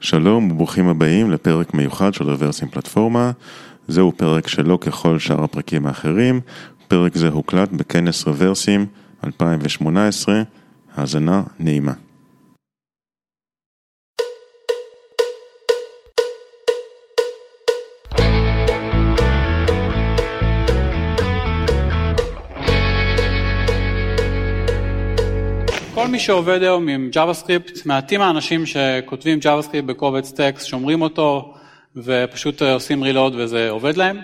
שלום וברוכים הבאים לפרק מיוחד של רוורסים פלטפורמה. זהו פרק שלא ככל שאר הפרקים האחרים. פרק זה הוקלט בכנס רוורסים 2018. האזנה נעימה. מי שעובד היום עם JavaScript, מעטים האנשים שכותבים JavaScript בקובץ טקסט, שומרים אותו ופשוט עושים reload וזה עובד להם.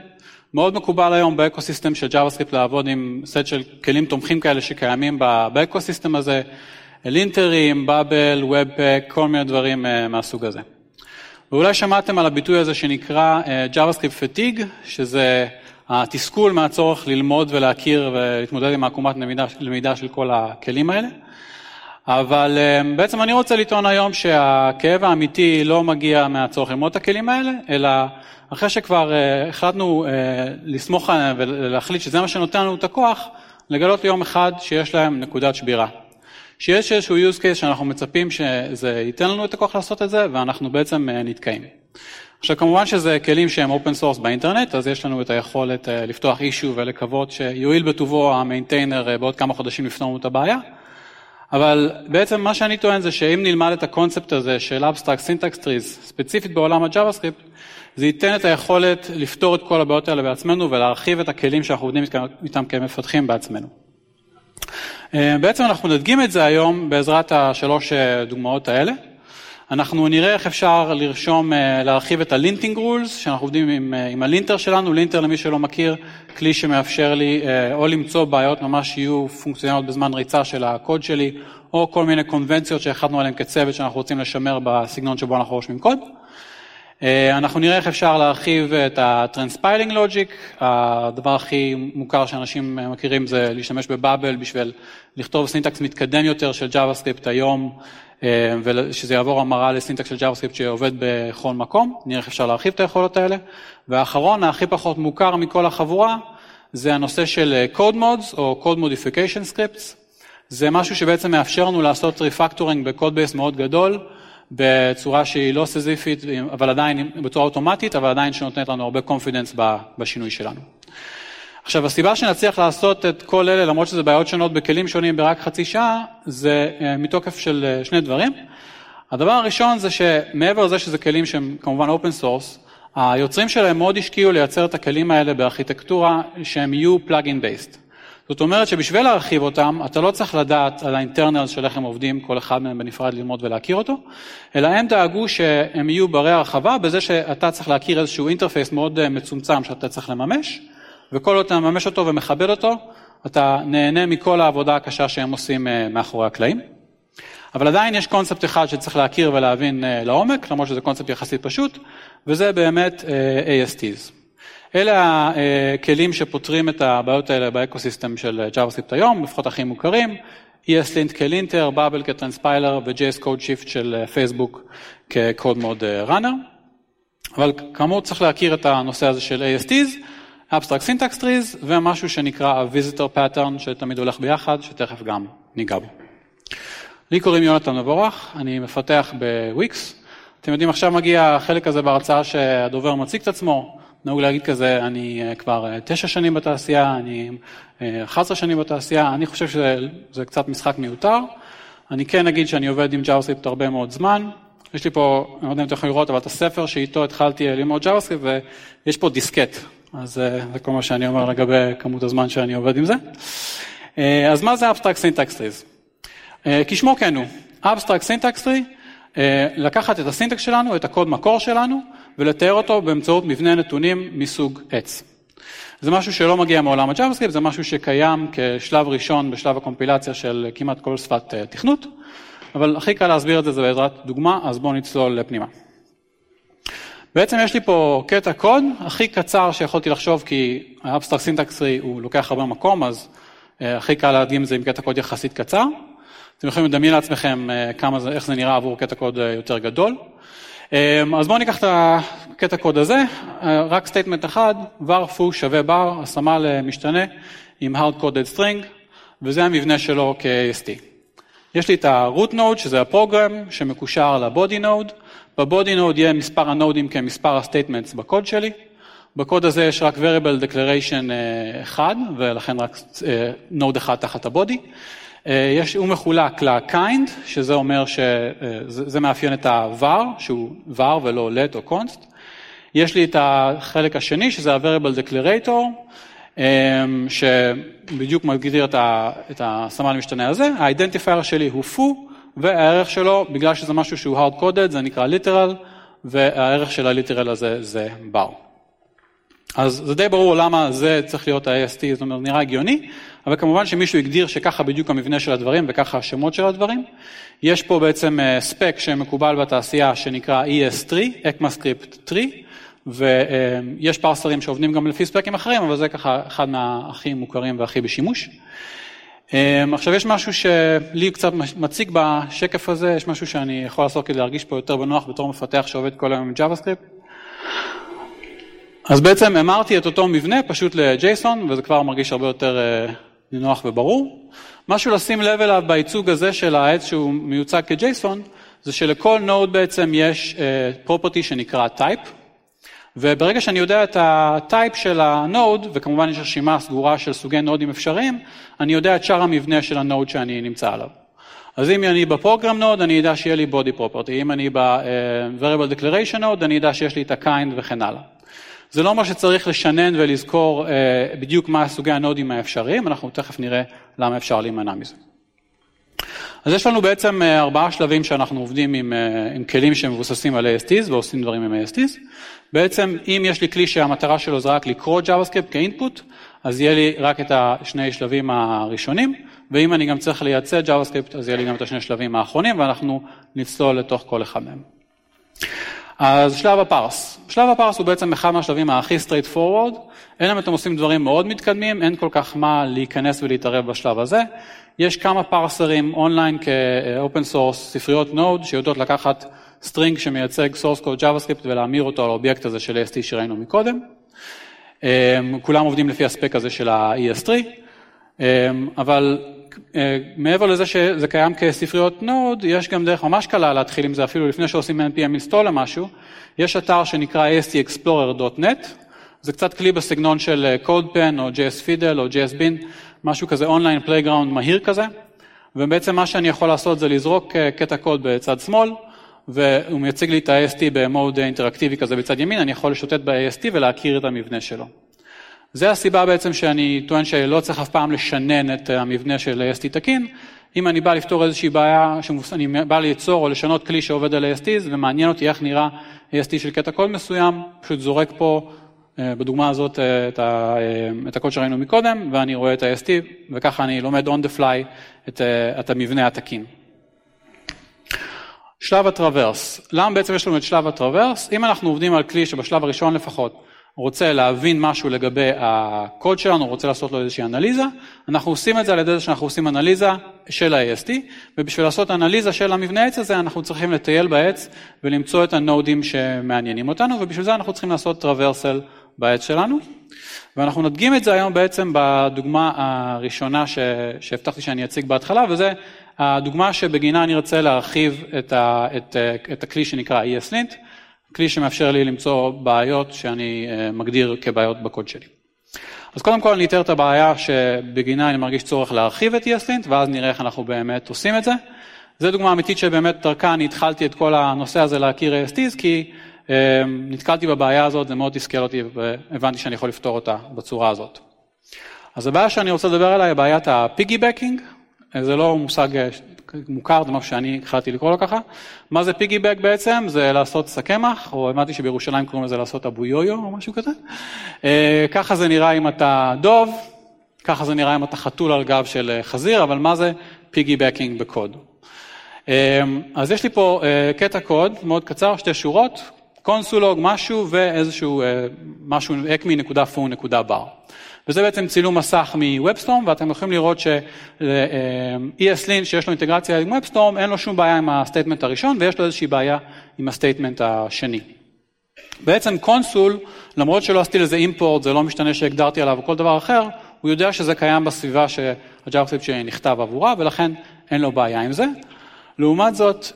מאוד מקובל היום ב ecosystem של JavaScript לעבוד עם סט של כלים תומכים כאלה שקיימים ב ecosystem הזה, לינטרים, Babel, Webpack, כל מיני דברים אה, מהסוג הזה. ואולי שמעתם על הביטוי הזה שנקרא אה, JavaScript fatigue, שזה התסכול מהצורך ללמוד ולהכיר ולהתמודד עם העקומת למידה של כל הכלים האלה. אבל אמ, בעצם אני רוצה לטעון היום שהכאב האמיתי לא מגיע מהצורך ללמוד את הכלים האלה, אלא אחרי שכבר uh, החלטנו uh, לסמוך עליהם ולהחליט שזה מה שנותן לנו את הכוח, לגלות יום אחד שיש להם נקודת שבירה. שיש איזשהו use case שאנחנו מצפים שזה ייתן לנו את הכוח לעשות את זה, ואנחנו בעצם uh, נתקעים. עכשיו כמובן שזה כלים שהם open source באינטרנט, אז יש לנו את היכולת לפתוח אישו ולקוות שיועיל בטובו המיינטיינר בעוד כמה חודשים לפתור לנו את הבעיה. אבל בעצם מה שאני טוען זה שאם נלמד את הקונספט הזה של Abstract Syntax Trees, ספציפית בעולם ה-JavaScript, זה ייתן את היכולת לפתור את כל הבעיות האלה בעצמנו ולהרחיב את הכלים שאנחנו עובדים איתם כמפתחים בעצמנו. אה, בעצם אנחנו נדגים את זה היום בעזרת השלוש אה, דוגמאות האלה. אנחנו נראה איך אפשר לרשום, אה, להרחיב את ה linting rules, שאנחנו עובדים עם, עם ה linter שלנו, linter למי שלא מכיר, כלי שמאפשר לי או למצוא בעיות ממש יהיו פונקציונליות בזמן ריצה של הקוד שלי, או כל מיני קונבנציות שהחלטנו עליהן כצוות שאנחנו רוצים לשמר בסגנון שבו אנחנו רושמים קוד. אה, אנחנו נראה איך אפשר להרחיב את ה-Transpiling Logic, הדבר הכי מוכר שאנשים מכירים זה להשתמש בבאבל בשביל לכתוב סינטקס מתקדם יותר של JavaScript היום, אה, ושזה יעבור המרה לסינטקס של JavaScript שעובד בכל מקום, נראה איך אפשר להרחיב את היכולות האלה. והאחרון, הכי פחות מוכר מכל החבורה, זה הנושא של Code Mods או Code Modification Scripts. זה משהו שבעצם מאפשר לנו לעשות refactoring ב code base מאוד גדול. בצורה שהיא לא סיזיפית, אבל עדיין, בצורה אוטומטית, אבל עדיין שנותנת לנו הרבה confidence בשינוי שלנו. עכשיו, הסיבה שנצליח לעשות את כל אלה, למרות שזה בעיות שונות בכלים שונים ברק חצי שעה, זה אה, מתוקף של אה, שני דברים. הדבר הראשון זה שמעבר לזה שזה כלים שהם כמובן open source, היוצרים שלהם מאוד השקיעו לייצר את הכלים האלה בארכיטקטורה שהם יהיו plugin based. זאת אומרת שבשביל להרחיב אותם, אתה לא צריך לדעת על ה internal של איך הם עובדים, כל אחד מהם בנפרד ללמוד ולהכיר אותו, אלא הם דאגו שהם יהיו ברי הרחבה בזה שאתה צריך להכיר איזשהו interface מאוד אה, מצומצם שאתה צריך לממש, וכל עוד אתה מממש אותו ומכבד אותו, אתה נהנה מכל העבודה הקשה שהם עושים אה, מאחורי הקלעים. אבל עדיין יש קונספט אחד שצריך להכיר ולהבין אה, לעומק, למרות שזה קונספט יחסית פשוט, וזה באמת ASTs. אלה הכלים שפותרים את הבעיות האלה ב ecosystem של JavaScript היום, לפחות הכי מוכרים, ESLint כ linter, Babel כ transpiler ו-JS Code Shift של פייסבוק כ- Code Mod Runner. אבל כאמור צריך להכיר את הנושא הזה של ASTs, Abstract Syntax Trees ומשהו שנקרא ה-Visitor Pattern שתמיד הולך ביחד, שתכף גם ניגע בו. לי קוראים יונתן מבורך, אני מפתח בוויקס. אתם יודעים, עכשיו מגיע החלק הזה בהרצאה שהדובר מציג את עצמו, נהוג להגיד כזה, אני אה, כבר אה, תשע שנים בתעשייה, אני 11 אה, שנים בתעשייה, אני חושב שזה קצת משחק מיותר. אני כן אגיד שאני עובד עם JavaScript הרבה מאוד זמן. יש לי פה, אני לא יודע אם אתם יכולים לראות, אבל את הספר שאיתו התחלתי ללמוד JavaScript, ויש פה דיסקט. אז זה כל מה שאני אומר לגבי כמות הזמן שאני עובד עם זה. אז מה זה Abstract Syntax Trees? כשמו כן הוא, Abstract Syntax Tree, לקחת את הסינטקס שלנו, את הקוד מקור שלנו, ולתאר אותו באמצעות מבנה נתונים מסוג עץ. זה משהו שלא מגיע מעולם ה-JavaScript, זה משהו שקיים כשלב ראשון בשלב הקומפילציה של כמעט כל שפת אה, תכנות, אבל הכי קל להסביר את זה, זה בעזרת דוגמה, אז בואו נצלול לפנימה. בעצם יש לי פה קטע קוד הכי קצר שיכולתי לחשוב, כי האבסטרק סינטקסרי הוא לוקח הרבה מקום, אז אה, הכי קל להדגים את זה עם קטע קוד יחסית קצר. אתם יכולים לדמיין לעצמכם אה, כמה זה, איך זה נראה עבור קטע קוד יותר גדול. אז בואו ניקח את הקטע קוד הזה, אה, רק statement אחד, var foo שווה bar, השמה למשתנה עם hard coded string, וזה המבנה שלו כ-AST. יש לי את ה-root node, שזה ה program, שמקושר ל-body node. ב-body node יהיה מספר הנודים כמספר ה-statements בקוד שלי. בקוד הזה יש רק variable declaration אחד, ולכן רק node אחד תחת ה-body. יש, הוא מחולק ל-kind, שזה אומר שזה מאפיין את ה-var, שהוא var ולא let או const. יש לי את החלק השני, שזה ה-variable declarator, שבדיוק מגדיר את הסמן המשתנה הזה, ה-identifier שלי הוא foo, והערך שלו, בגלל שזה משהו שהוא hard coded, זה נקרא literal, והערך של ה-literal הזה זה bar. אז זה די ברור למה זה צריך להיות ה-AST, זאת אומרת, נראה הגיוני, אבל כמובן שמישהו הגדיר שככה בדיוק המבנה של הדברים וככה השמות של הדברים. יש פה בעצם ספק שמקובל בתעשייה שנקרא ES3, ECMAScript 3, ויש פרסרים שעובדים גם לפי ספקים אחרים, אבל זה ככה אחד מהכי מוכרים והכי בשימוש. עכשיו יש משהו שלי קצת מציג בשקף הזה, יש משהו שאני יכול לעשות כדי להרגיש פה יותר בנוח בתור מפתח שעובד כל היום עם JavaScript. אז בעצם המרתי את אותו מבנה פשוט ל-JSON, וזה כבר מרגיש הרבה יותר נינוח וברור. משהו לשים לב אליו בייצוג הזה של העץ שהוא מיוצג כ-JSON, זה שלכל node בעצם יש property שנקרא type, וברגע שאני יודע את ה type של ה node, וכמובן יש רשימה סגורה של סוגי נודים אפשריים, אני יודע את שאר המבנה של ה node שאני נמצא עליו. אז אם אני ב program node, אני יודע שיהיה לי body property, אם אני ב-variable declaration node, אני יודע שיש לי את ה-kind וכן הלאה. זה לא אומר שצריך לשנן ולזכור בדיוק מה סוגי הנודים האפשריים, אנחנו תכף נראה למה אפשר להימנע מזה. אז יש לנו בעצם ארבעה שלבים שאנחנו עובדים עם, עם כלים שמבוססים על ASTs ועושים דברים עם ASTs. בעצם אם יש לי כלי שהמטרה שלו זה רק לקרוא JavaScript כ input, אז יהיה לי רק את השני שלבים הראשונים, ואם אני גם צריך לייצא JavaScript, אז יהיה לי גם את השני שלבים האחרונים, ואנחנו נצלול לתוך כל אחד מהם. אז שלב ה parse. שלב ה parse הוא בעצם אחד מהשלבים הכי straight forward, אלא אם אתם עושים דברים מאוד מתקדמים, אין כל כך מה להיכנס ולהתערב בשלב הזה. יש כמה פרסרים online כ open source, ספריות Node, שיודעות לקחת string שמייצג source code JavaScript ולהמיר אותו על האובייקט הזה של AST שראינו מקודם. כולם עובדים לפי ה spec הזה של ה-ESTree, אבל מעבר לזה שזה קיים כספריות Node, יש גם דרך ממש קלה להתחיל עם זה אפילו לפני שעושים npm install למשהו, יש אתר שנקרא astexplorer.net, זה קצת כלי בסגנון של CodePen או JSFiddle או JSBin, משהו כזה online playground מהיר כזה, ובעצם מה שאני יכול לעשות זה לזרוק קטע קוד בצד שמאל, והוא מייצג לי את ה-AST ב mode אינטראקטיבי כזה בצד ימין, אני יכול לשוטט ב-AST ולהכיר את המבנה שלו. זה הסיבה בעצם שאני טוען שלא צריך אף פעם לשנן את המבנה של AST תקין. אם אני בא לפתור איזושהי בעיה, אני בא ליצור או לשנות כלי שעובד על AST ומעניין אותי איך נראה AST של קטע קוד מסוים, פשוט זורק פה בדוגמה הזאת את, ה, את הקוד שראינו מקודם ואני רואה את ה-AST וככה אני לומד on the fly את, את המבנה התקין. שלב הטרוורס, למה בעצם יש לנו את שלב הטרוורס? אם אנחנו עובדים על כלי שבשלב הראשון לפחות רוצה להבין משהו לגבי הקוד שלנו, רוצה לעשות לו איזושהי אנליזה, אנחנו עושים את זה על ידי זה שאנחנו עושים אנליזה של ה-AST, ובשביל לעשות אנליזה של המבנה העץ הזה, אנחנו צריכים לטייל בעץ ולמצוא את הנודים שמעניינים אותנו, ובשביל זה אנחנו צריכים לעשות traversal בעץ שלנו. ואנחנו נדגים את זה היום בעצם בדוגמה הראשונה שהבטחתי שאני אציג בהתחלה, וזה הדוגמה שבגינה אני רוצה להרחיב את, ה, את, את הכלי שנקרא ESLint, כלי שמאפשר לי למצוא בעיות שאני מגדיר כבעיות בקוד שלי. אז קודם כל אני אתאר את הבעיה שבגינה אני מרגיש צורך להרחיב את ESLint, ואז נראה איך אנחנו באמת עושים את זה. זו דוגמה אמיתית שבאמת דרכה אני התחלתי את כל הנושא הזה להכיר ASTs, כי נתקלתי בבעיה הזאת, זה מאוד תסכל אותי והבנתי שאני יכול לפתור אותה בצורה הזאת. אז הבעיה שאני רוצה לדבר עליה היא בעיית הפיגי בקינג, זה לא מושג מוכר, זה משהו שאני החלטתי לקרוא לו ככה. מה זה פיגי בק בעצם? זה לעשות סכמח, או הבנתי שבירושלים קוראים לזה לעשות אבו יויו או משהו כזה. ככה זה נראה אם אתה דוב, ככה זה נראה אם אתה חתול על גב של חזיר, אבל מה זה piggybacking בקוד? אז יש לי פה קטע קוד מאוד קצר, שתי שורות, console.log משהו ואיזשהו משהו acme.foo.bar. וזה בעצם צילום מסך מ-WebStorm, ואתם יכולים לראות ש-ESLint שיש לו אינטגרציה עם WebStorm, אין לו שום בעיה עם ה-statement הראשון, ויש לו איזושהי בעיה עם ה-statement השני. בעצם console, למרות שלא עשיתי לזה import, זה לא משתנה שהגדרתי עליו או כל דבר אחר, הוא יודע שזה קיים בסביבה שה-JavaScript שלי נכתב עבורה, ולכן אין לו בעיה עם זה. לעומת זאת,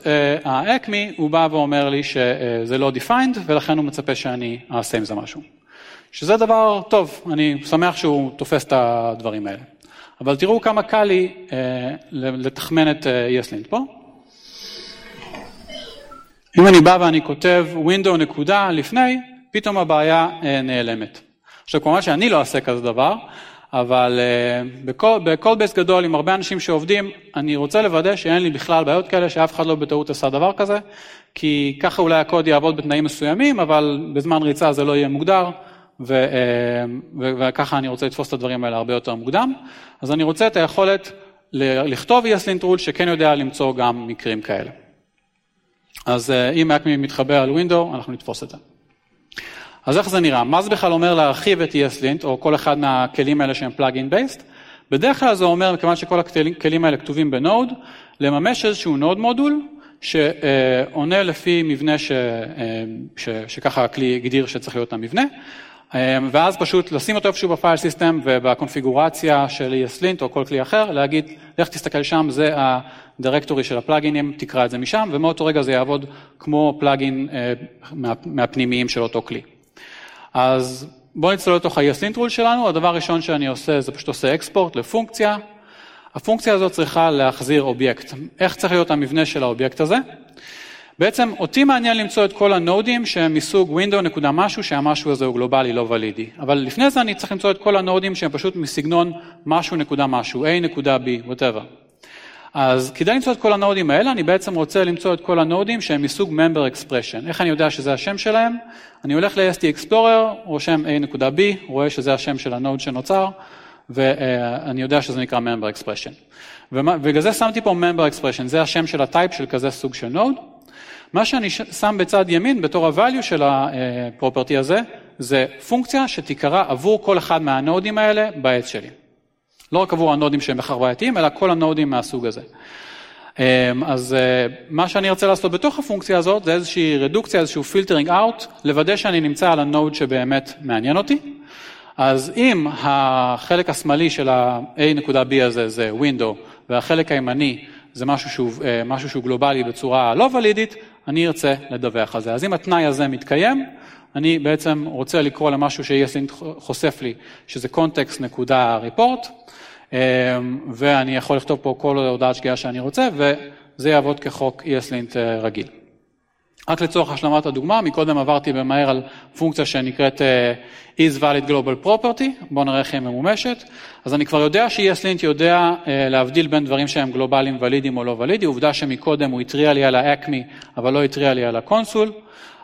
ה-acme הוא בא ואומר לי שזה לא defined ולכן הוא מצפה שאני אעשה עם זה משהו. שזה דבר טוב, אני שמח שהוא תופס את הדברים האלה. אבל תראו כמה קל לי לתחמן את ESLint פה. אם אני בא ואני כותב window נקודה לפני, פתאום הבעיה נעלמת. עכשיו כמובן שאני לא אעשה כזה דבר, אבל בכל בייס גדול עם הרבה אנשים שעובדים, אני רוצה לוודא שאין לי בכלל בעיות כאלה, שאף אחד לא בטעות עשה דבר כזה, כי ככה אולי הקוד יעבוד בתנאים מסוימים, אבל בזמן ריצה זה לא יהיה מוגדר, ו, וככה אני רוצה לתפוס את הדברים האלה הרבה יותר מוקדם. אז אני רוצה את היכולת לכתוב ESLint rule שכן יודע למצוא גם מקרים כאלה. אז אם acme מתחבר על window, אנחנו נתפוס את זה. אז איך זה נראה? מה זה בכלל אומר להרחיב את ESLint, או כל אחד מהכלים האלה שהם plug-in based? בדרך כלל זה אומר, מכיוון שכל הכלים האלה כתובים ב-Node, לממש איזשהו Node module, שעונה לפי מבנה ש... ש... שככה הכלי הגדיר שצריך להיות המבנה, ואז פשוט לשים אותו איפשהו ב-file system ובקונפיגורציה של ESLint או כל כלי אחר, להגיד, לך תסתכל שם, זה ה-directory של ה-pluginים, תקרא את זה משם, ומאותו רגע זה יעבוד כמו plugin מהפנימיים של אותו כלי. אז בואו נצלול לתוך ה-ESLint rule שלנו, הדבר הראשון שאני עושה זה פשוט עושה export לפונקציה, הפונקציה הזאת צריכה להחזיר אובייקט. איך צריך להיות המבנה של האובייקט הזה? בעצם אותי מעניין למצוא את כל ה-nodes שהם מסוג window נקודה משהו שהמשהו הזה הוא גלובלי לא valid-י. אבל לפני זה אני צריך למצוא את כל ה-nodes שהם פשוט מסגנון משהו נקודה משהו, a נקודה b, whatever. אז כדי למצוא את כל ה-nodes האלה, אני בעצם רוצה למצוא את כל ה-nodes שהם מסוג member expression. איך אני יודע שזה השם שלהם? אני הולך ל-AST Explorer, רושם a.b, רואה שזה השם של ה-node שנוצר, ואני יודע שזה נקרא member expression. ובגלל זה שמתי פה member expression, זה השם של ה-type של כזה סוג של node. מה שאני שם בצד ימין בתור ה-value של ה-property הזה, זה פונקציה שתיקרא עבור כל אחד מה-nodes האלה בעץ שלי. לא רק עבור ה-nodes שהם בכך בעייתיים, אלא כל ה-nodes מהסוג הזה. אז מה שאני ארצה לעשות בתוך הפונקציה הזאת, זה איזושהי רדוקציה, איזשהו filtering out, לוודא שאני נמצא על ה-node שבאמת מעניין אותי. אז אם החלק השמאלי של ה-A.B הזה זה window, והחלק הימני זה משהו שהוא, משהו שהוא גלובלי בצורה לא valid-ית, אני ארצה לדווח על זה. אז אם התנאי הזה מתקיים, אני בעצם רוצה לקרוא למשהו ש-ESLint חושף לי, שזה context נקודה report, ואני יכול לכתוב פה כל הודעת שגיאה שאני רוצה, וזה יעבוד כחוק ESLint רגיל. רק לצורך השלמת הדוגמה, מקודם עברתי במהר על פונקציה שנקראת is valid global property, בואו נראה איך היא ממומשת. אז אני כבר יודע ש-ESLint יודע להבדיל בין דברים שהם גלובליים ולידיים או לא ולידי, עובדה שמקודם הוא התריע לי על האקמי, אבל לא התריע לי על ה-console.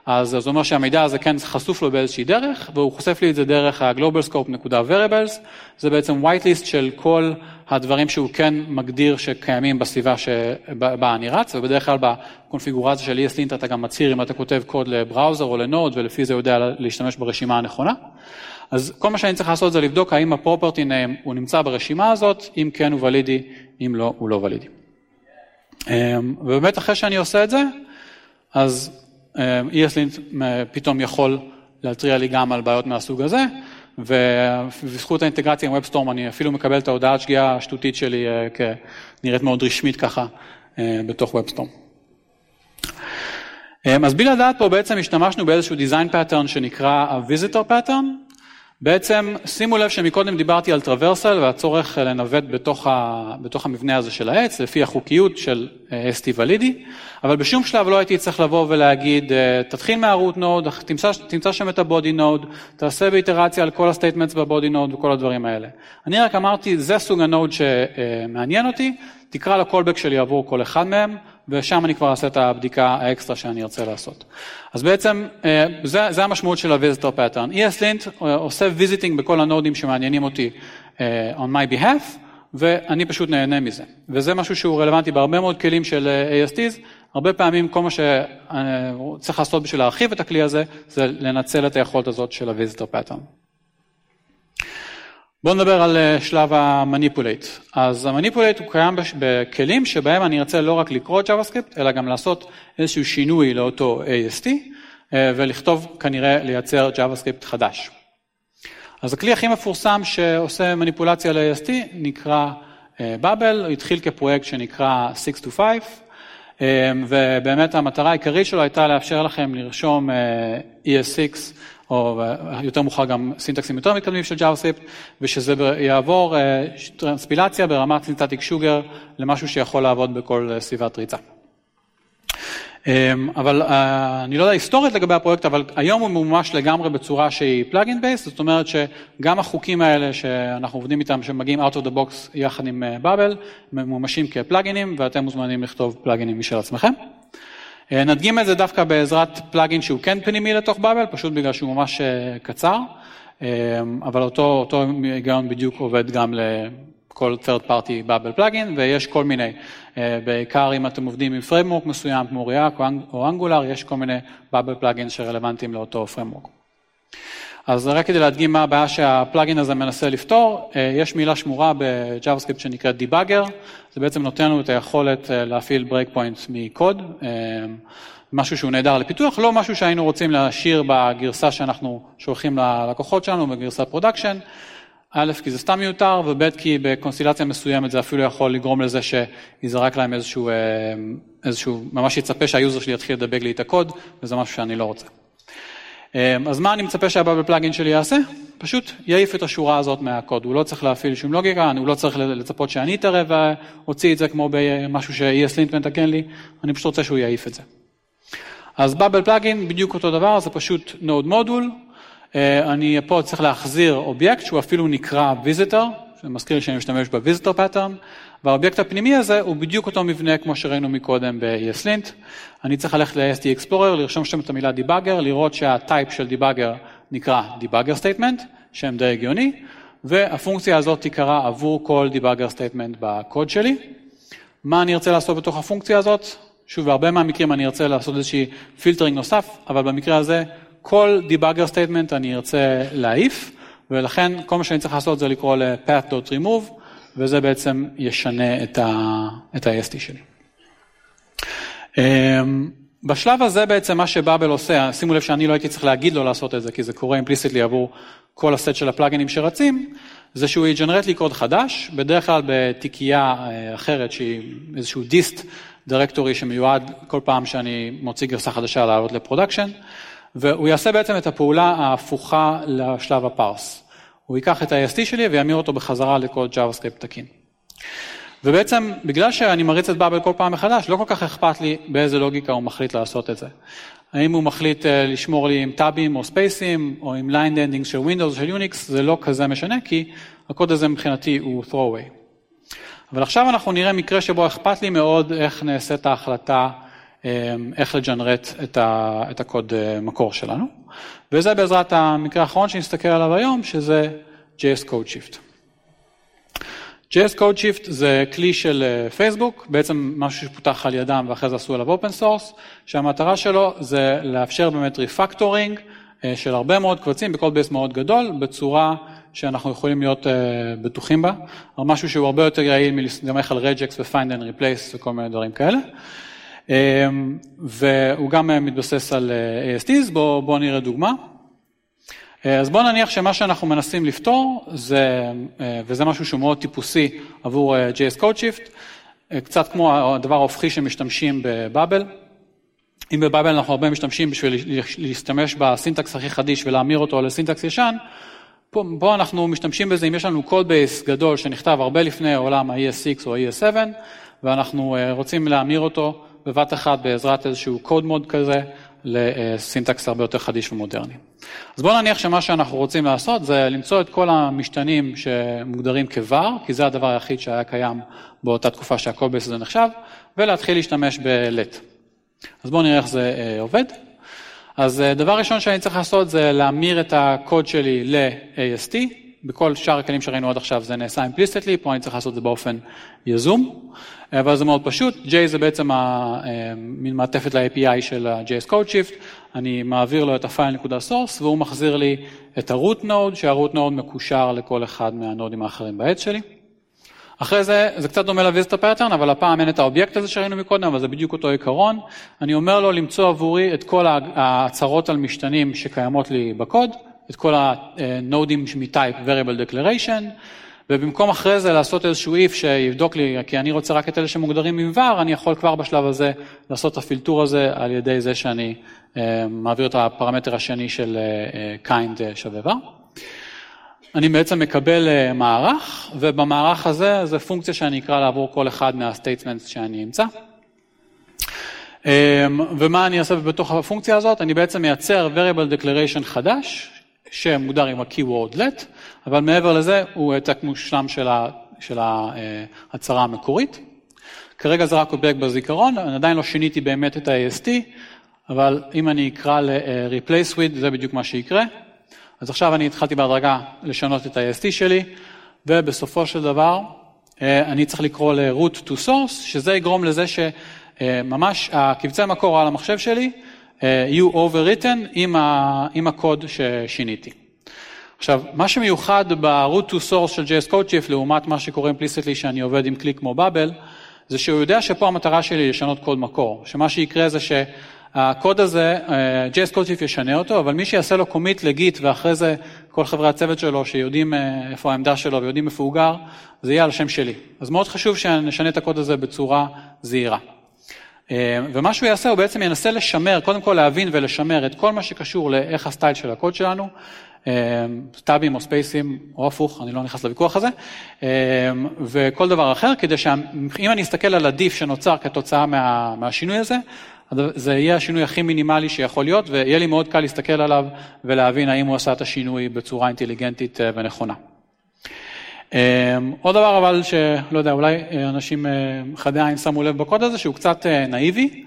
אז זה אומר שהמידע הזה כן חשוף לו באיזושהי דרך, והוא חושף לי את זה דרך ה-global scope נקודה variables, זה בעצם white list של כל הדברים שהוא כן מגדיר שקיימים בסביבה שבה אני רץ, ובדרך כלל בקונפיגורציה של ESLint אתה גם מצהיר אם אתה כותב קוד ל-browser או ל-Node, ולפי זה יודע להשתמש ברשימה הנכונה. אז כל מה שאני צריך לעשות זה לבדוק האם ה-property name הוא נמצא ברשימה הזאת, אם כן הוא valid-י, אם לא, הוא לא ולידי. ובאמת אחרי שאני עושה את זה, אז ESLint פתאום יכול להתריע לי גם על בעיות מהסוג הזה, ובזכות האינטגרציה עם WebStorm אני אפילו מקבל את ההודעת שגיאה השטותית שלי כנראית מאוד רשמית ככה בתוך WebStorm. אז בלי לדעת פה בעצם השתמשנו באיזשהו design pattern שנקרא ה-visitor pattern, בעצם שימו לב שמקודם דיברתי על טרוורסל והצורך לנווט בתוך, ה, בתוך המבנה הזה של העץ לפי החוקיות של ST ולידי, אבל בשום שלב לא הייתי צריך לבוא ולהגיד תתחיל מה-root node, תמצא, תמצא שם את ה-body node, תעשה באיטרציה על כל ה-statements ב-body node וכל הדברים האלה. אני רק אמרתי זה סוג ה-node שמעניין אותי, תקרא ל-callback שלי עבור כל אחד מהם, ושם אני כבר אעשה את הבדיקה האקסטרה שאני ארצה לעשות. אז בעצם זה, זה המשמעות של ה-visitor pattern. ESLint עושה visiting בכל הנודים שמעניינים אותי on my behalf, ואני פשוט נהנה מזה. וזה משהו שהוא רלוונטי בהרבה מאוד כלים של ASTs, הרבה פעמים כל מה שצריך לעשות בשביל להרחיב את הכלי הזה, זה לנצל את היכולת הזאת של ה-visitor pattern. בואו נדבר על שלב ה-manipulate. אז ה-manipulate הוא קיים בכלים שבהם אני ארצה לא רק לקרוא את JavaScript, אלא גם לעשות איזשהו שינוי לאותו AST, ולכתוב כנראה לייצר JavaScript חדש. אז הכלי הכי מפורסם שעושה מניפולציה ל-AST נקרא בבל, הוא התחיל כפרויקט שנקרא 6 to 5, ובאמת המטרה העיקרית שלו הייתה לאפשר לכם לרשום ES6 או יותר מאוחר גם syntaxים יותר מתקדמים של JavaScript, ושזה יעבור transpilציה ברמת syntactic sugar למשהו שיכול לעבוד בכל סביבת ריצה. אמ, אבל אה, אני לא יודע היסטורית לגבי הפרויקט, אבל היום הוא ממומש לגמרי בצורה שהיא plugin based, זאת אומרת שגם החוקים האלה שאנחנו עובדים איתם, שמגיעים out of the box יחד עם בבל, ממומשים כפלאגינים, ואתם מוזמנים לכתוב פלאגינים משל עצמכם. אה, נדגים את זה דווקא בעזרת פלאגין שהוא כן פנימי לתוך באבל, פשוט בגלל שהוא ממש אה, קצר, אבל אותו, אותו היגיון בדיוק עובד גם כל third party bubble plugin ויש כל מיני, אה, בעיקר אם אתם עובדים עם framework מסוים כמו React או Angular, יש כל מיני bubble plugin שרלוונטיים לאותו framework. אז רק כדי להדגים מה הבעיה שהפלאגין הזה מנסה לפתור, אה, יש מילה שמורה ב-JavaScript שנקראת Debugger, זה בעצם נותן לנו את היכולת אה, להפעיל breakpoints מקוד, משהו שהוא נהדר לפיתוח, לא משהו שהיינו רוצים להשאיר בגרסה שאנחנו שולחים ללקוחות שלנו, בגרסת production. א', כי זה סתם מיותר, וב', כי בקונסטלציה מסוימת זה אפילו יכול לגרום לזה שיזרק להם איזשהו, אה, איזשהו, ממש יצפה שה-user שלי יתחיל לדבג לי את הקוד, וזה משהו שאני לא רוצה. אה, אז מה אני מצפה שה-Babel plugin שלי יעשה? פשוט יעיף את השורה הזאת מהקוד, הוא לא צריך להפעיל שום לוגיקה, הוא לא צריך לצפות שאני אתערב ואוציא את זה כמו במשהו ש-ESLint מתקן לי, אני פשוט רוצה שהוא יעיף את זה. אז Babel plugin בדיוק אותו דבר, זה פשוט node module, אה, אני פה צריך להחזיר אובייקט שהוא אפילו נקרא visitor, זה מזכיר שאני משתמש ב-visitor והאובייקט הפנימי הזה הוא בדיוק אותו מבנה כמו שראינו מקודם ב-ESLint. אני צריך ללכת ל- AST Explorer, לרשום שם את המילה Debugger, לראות שה type של Debugger נקרא Debugger Statement, שם די הגיוני, והפונקציה הזאת תיקרא עבור כל Debugger Statement בקוד שלי. מה אני ארצה לעשות בתוך הפונקציה הזאת? שוב, בהרבה מהמקרים אני ארצה לעשות איזושהי filtering נוסף, אבל במקרה הזה כל debugger statement אני ארצה להעיף, ולכן כל מה שאני צריך לעשות זה לקרוא ל-path.remove, וזה בעצם ישנה את ה-AST שלי. אמ, בשלב הזה בעצם מה שבאבל עושה, שימו לב שאני לא הייתי צריך להגיד לו לעשות את זה, כי זה קורה implicitly עבור כל הסט של הפלאגינים שרצים, זה שהוא יג'נרט לי קוד חדש, בדרך כלל בתיקייה אה, אחרת שהיא איזשהו dist directory שמיועד כל פעם שאני מוציא גרסה חדשה לעלות ל production. והוא יעשה בעצם את הפעולה ההפוכה לשלב ה parse. הוא ייקח את ה-AST שלי וימיר אותו בחזרה לקוד JavaScript תקין. ובעצם, בגלל שאני מריץ את באבל כל פעם מחדש, לא כל כך אכפת לי באיזה לוגיקה הוא מחליט לעשות את זה. האם הוא מחליט אה, לשמור לי עם טאבים או ספייסים, או עם line ending של Windows או של Unix, זה לא כזה משנה, כי הקוד הזה מבחינתי הוא throwaway. אבל עכשיו אנחנו נראה מקרה שבו אכפת לי מאוד איך נעשית ההחלטה איך לג'נרט את, את הקוד אה, מקור שלנו, וזה בעזרת המקרה האחרון שנסתכל עליו היום, שזה JS CodeShift. JS CodeShift זה כלי של פייסבוק, אה, בעצם משהו שפותח על ידם ואחרי זה עשו עליו open source, שהמטרה שלו זה לאפשר באמת refactoring אה, של הרבה מאוד קבצים ב code base מאוד גדול, בצורה שאנחנו יכולים להיות בטוחים בה, משהו שהוא הרבה יותר יעיל מלהסתמך על regex ו-find and replace וכל מיני דברים כאלה. אמ, והוא גם אה, מתבסס על אה, ASTs, בואו בוא נראה דוגמה. אה, אז בואו נניח שמה שאנחנו מנסים לפתור, זה, וזה משהו שהוא מאוד טיפוסי עבור JS CodeShift, קצת כמו הדבר ההופכי שמשתמשים בבאבל. אם בבאבל אנחנו הרבה משתמשים בשביל להשתמש בסינטקס הכי חדיש ולהמיר אותו לסינטקס ישן, פה, פה אנחנו משתמשים בזה אם יש לנו code base גדול שנכתב הרבה לפני עולם ה-ES6 או ה-ES7, ואנחנו רוצים להמיר אותו בבת אחת בעזרת איזשהו code mode כזה לסינטקס הרבה יותר חדיש ומודרני. אז בואו נניח שמה שאנחנו רוצים לעשות זה למצוא את כל המשתנים שמוגדרים כבר, כי זה הדבר היחיד שהיה קיים באותה תקופה שה codebase הזה נחשב, ולהתחיל להשתמש ב-let. אז בואו נראה איך זה אה, עובד. אז אה, דבר ראשון שאני צריך לעשות זה להמיר את הקוד שלי ל-AST, בכל שאר הכלים שראינו עד עכשיו זה נעשה implicitly, פה אני צריך לעשות את זה באופן יזום, אבל זה מאוד פשוט, J זה בעצם מין מעטפת ל-API של ה-JS CodeShift, אני מעביר לו את ה file נקודה source והוא מחזיר לי את ה-root node, שה-root node מקושר לכל אחד מהנודים האחרים בעץ שלי. אחרי זה, זה קצת דומה ל- visitor pattern, אבל הפעם אין את האובייקט הזה שראינו מקודם, אבל זה בדיוק אותו עיקרון. אני אומר לו למצוא עבורי את כל ההצהרות על משתנים שקיימות לי בקוד, את כל הנודים מ type variable declaration, ובמקום אחרי זה לעשות איזשהו if שיבדוק לי, כי אני רוצה רק את אלה שמוגדרים עם var, אני יכול כבר בשלב הזה לעשות את הפילטור הזה על ידי זה שאני אה, מעביר את הפרמטר השני של אה, אה, kind שווה var. אני בעצם מקבל מערך, ובמערך הזה זה פונקציה שאני אקרא לעבור כל אחד מהסטייטמנטס שאני אמצא. ומה אני אעשה בתוך הפונקציה הזאת? אני בעצם מייצר variable declaration חדש, שמוגדר עם ה-keyword let, אבל מעבר לזה הוא העתק מושלם של, ה, של ההצהרה המקורית. כרגע זה רק עובד בזיכרון, אני עדיין לא שיניתי באמת את ה-AST, אבל אם אני אקרא ל-replace with, זה בדיוק מה שיקרה. אז עכשיו אני התחלתי בהדרגה לשנות את ה-AST שלי, ובסופו של דבר אה, אני צריך לקרוא ל-root to source, שזה יגרום לזה שממש הקבצי מקור על המחשב שלי אה, יהיו overwritten עם, ה, עם הקוד ששיניתי. עכשיו, מה שמיוחד ב-root to source של JS CodeShift לעומת מה שקורה implicitly שאני עובד עם כלי כמו באבל, זה שהוא יודע שפה המטרה שלי היא לשנות קוד מקור, שמה שיקרה זה שהקוד הזה, אה, JS CodeShift ישנה אותו, אבל מי שיעשה לו קומיט לגיט ואחרי זה כל חברי הצוות שלו שיודעים אה, איפה העמדה שלו ויודעים איפה הוא גר, זה יהיה על השם שלי. אז מאוד חשוב שנשנה את הקוד הזה בצורה זהירה. אה, ומה שהוא יעשה, הוא בעצם ינסה לשמר, קודם כל להבין ולשמר את כל מה שקשור לאיך הסטייל של הקוד שלנו, סטאבים או ספייסים או הפוך, אני לא נכנס לוויכוח הזה, אה, וכל דבר אחר, כדי שאם אני אסתכל על הדיף שנוצר כתוצאה מה, מהשינוי הזה, זה יהיה השינוי הכי מינימלי שיכול להיות, ויהיה לי מאוד קל להסתכל עליו ולהבין האם הוא עשה את השינוי בצורה אינטליגנטית אה, ונכונה. עוד דבר אבל שלא יודע, אולי אנשים חדי עין שמו לב בקוד הזה, שהוא קצת נאיבי,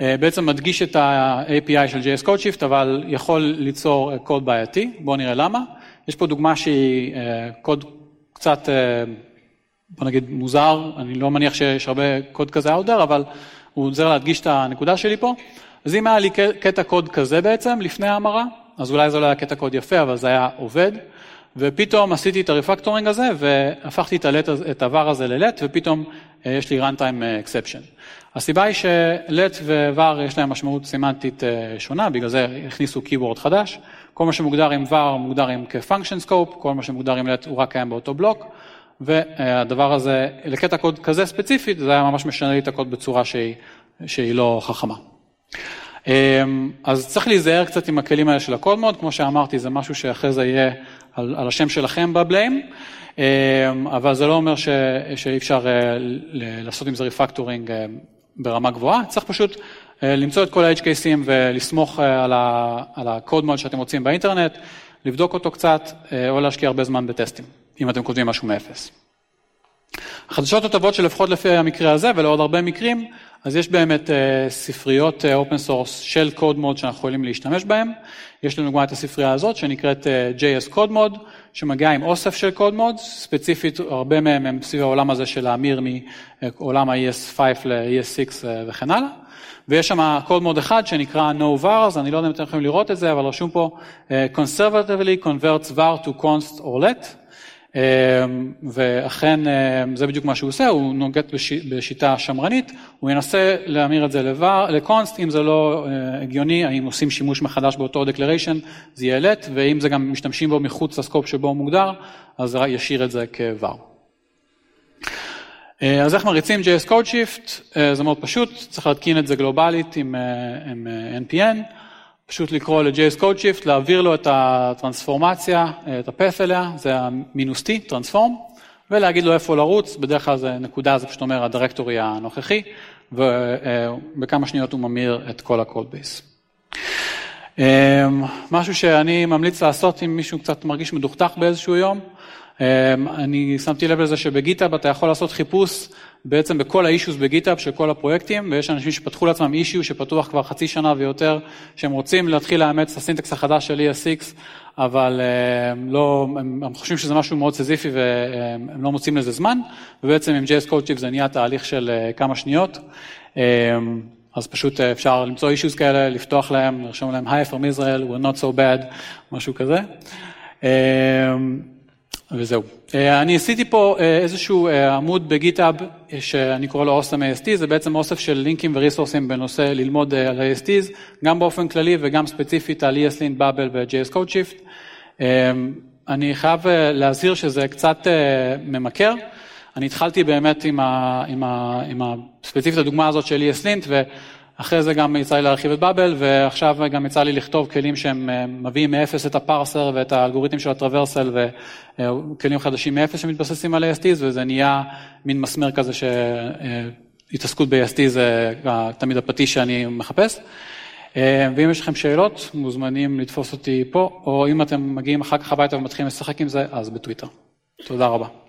אה, בעצם מדגיש את ה-API של JS CodeShift, אבל יכול ליצור אה, קוד בעייתי, בואו נראה למה. יש פה דוגמה שהיא אה, קוד קצת, בוא נגיד, מוזר, אני לא מניח שיש הרבה קוד כזה out there, אבל הוא עוזר להדגיש את הנקודה שלי פה. אז אם היה לי קטע קוד כזה בעצם, לפני ההמרה, אז אולי זה לא היה קטע קוד יפה, אבל זה היה עובד. ופתאום עשיתי את הרפקטורינג הזה והפכתי את ה-var הזה ל-let ופתאום יש לי runtime exception. הסיבה היא ש-let ו-var יש להם משמעות סימנטית אה, שונה, בגלל זה הכניסו Keyboard חדש. כל מה שמוגדר עם var מוגדר עם כ-function scope, כל מה שמוגדר עם let הוא רק קיים באותו בלוק, והדבר הזה, לקטע קוד כזה ספציפית, זה היה ממש משנה לי את הקוד בצורה שהיא, שהיא לא חכמה. אז צריך להיזהר קצת עם הכלים האלה של ה codemod, כמו שאמרתי, זה משהו שאחרי זה יהיה על, על השם שלכם ב blame, אמ, אבל זה לא אומר ש, שאי אפשר אה, לעשות עם זה refactoring אה, ברמה גבוהה, צריך פשוט אה, למצוא את כל ה-HKCים ולסמוך אה, על ה- codemod שאתם רוצים באינטרנט, לבדוק אותו קצת, אה, או להשקיע הרבה זמן בטסטים, אם אתם כותבים משהו מאפס. החדשות הטובות שלפחות לפי המקרה הזה ולעוד הרבה מקרים, אז יש באמת ספריות open source של codemod שאנחנו יכולים להשתמש בהם. יש לנו גם את הספרייה הזאת שנקראת JS Codemod, שמגיעה עם אוסף של codemod, ספציפית הרבה מהם הם סביב העולם הזה של להמיר מעולם ה-ES5 ל-ES6 וכן הלאה. ויש שם codemod אחד שנקרא no vars, אני לא יודע אם אתם יכולים לראות את זה, אבל רשום פה conservatively converts var to const or let. אמ, ואכן אמ, זה בדיוק מה שהוא עושה, הוא נוגט בשיטה שמרנית, הוא ינסה להמיר את זה לקונסט, אם זה לא אה, הגיוני, האם עושים שימוש מחדש באותו דקלריישן, זה יהיה let, ואם זה גם משתמשים בו מחוץ לסקופ שבו הוא מוגדר, אז ישאיר את זה כבר. אה, אז איך מריצים JS CodeShift? אה, זה מאוד פשוט, צריך להתקין את זה גלובלית עם, עם NPN. פשוט לקרוא ל-JS CodeShift, להעביר לו את הטרנספורמציה, את הפף אליה, זה המינוס T, טרנספורם, ולהגיד לו איפה לרוץ, בדרך כלל זה נקודה, זה פשוט אומר הדירקטורי הנוכחי, ובכמה שניות הוא ממיר את כל ה-code base. משהו שאני ממליץ לעשות אם מישהו קצת מרגיש מדוכדך באיזשהו יום, אני שמתי לב לזה שבגיטאב אתה יכול לעשות חיפוש בעצם בכל האישוס בגיטאב של כל הפרויקטים, ויש אנשים שפתחו לעצמם אישיו שפתוח כבר חצי שנה ויותר, שהם רוצים להתחיל לאמץ את הסינטקס החדש של ES6, אבל הם, לא, הם, הם חושבים שזה משהו מאוד סזיפי והם לא מוצאים לזה זמן, ובעצם עם JS CodeShift זה נהיה תהליך של אה, כמה שניות. אז פשוט אה, אפשר למצוא אישיוס כאלה, לפתוח להם, לרשום להם Hi from Israel, we're not so bad, משהו כזה. וזהו. אה, אני עשיתי פה אה, איזשהו אה, עמוד בגיטאב שאני קורא לו אוסם AST, זה בעצם אוסף של לינקים וריסורסים בנושא ללמוד על ASTs, גם באופן כללי וגם ספציפית על ESLint, Bubble ו-JS CodeShift. אני חייב להזהיר שזה קצת ממכר. אני התחלתי באמת עם, ה, עם, ה, עם ה, ספציפית הדוגמה הזאת של ESLint, ואחרי זה גם יצא לי להרחיב את באבל, ועכשיו גם יצא לי לכתוב כלים שהם מביאים מאפס את הפרסר ואת האלגוריתם של הטרוורסל, וכלים חדשים מאפס שמתבססים על AST, וזה נהיה מין מסמר כזה שהתעסקות ב-AST זה תמיד הפטיש שאני מחפש. אה, ואם יש לכם שאלות, מוזמנים לתפוס אותי פה, או אם אתם מגיעים אחר כך הביתה ומתחילים לשחק עם זה, אז בטוויטר. תודה רבה.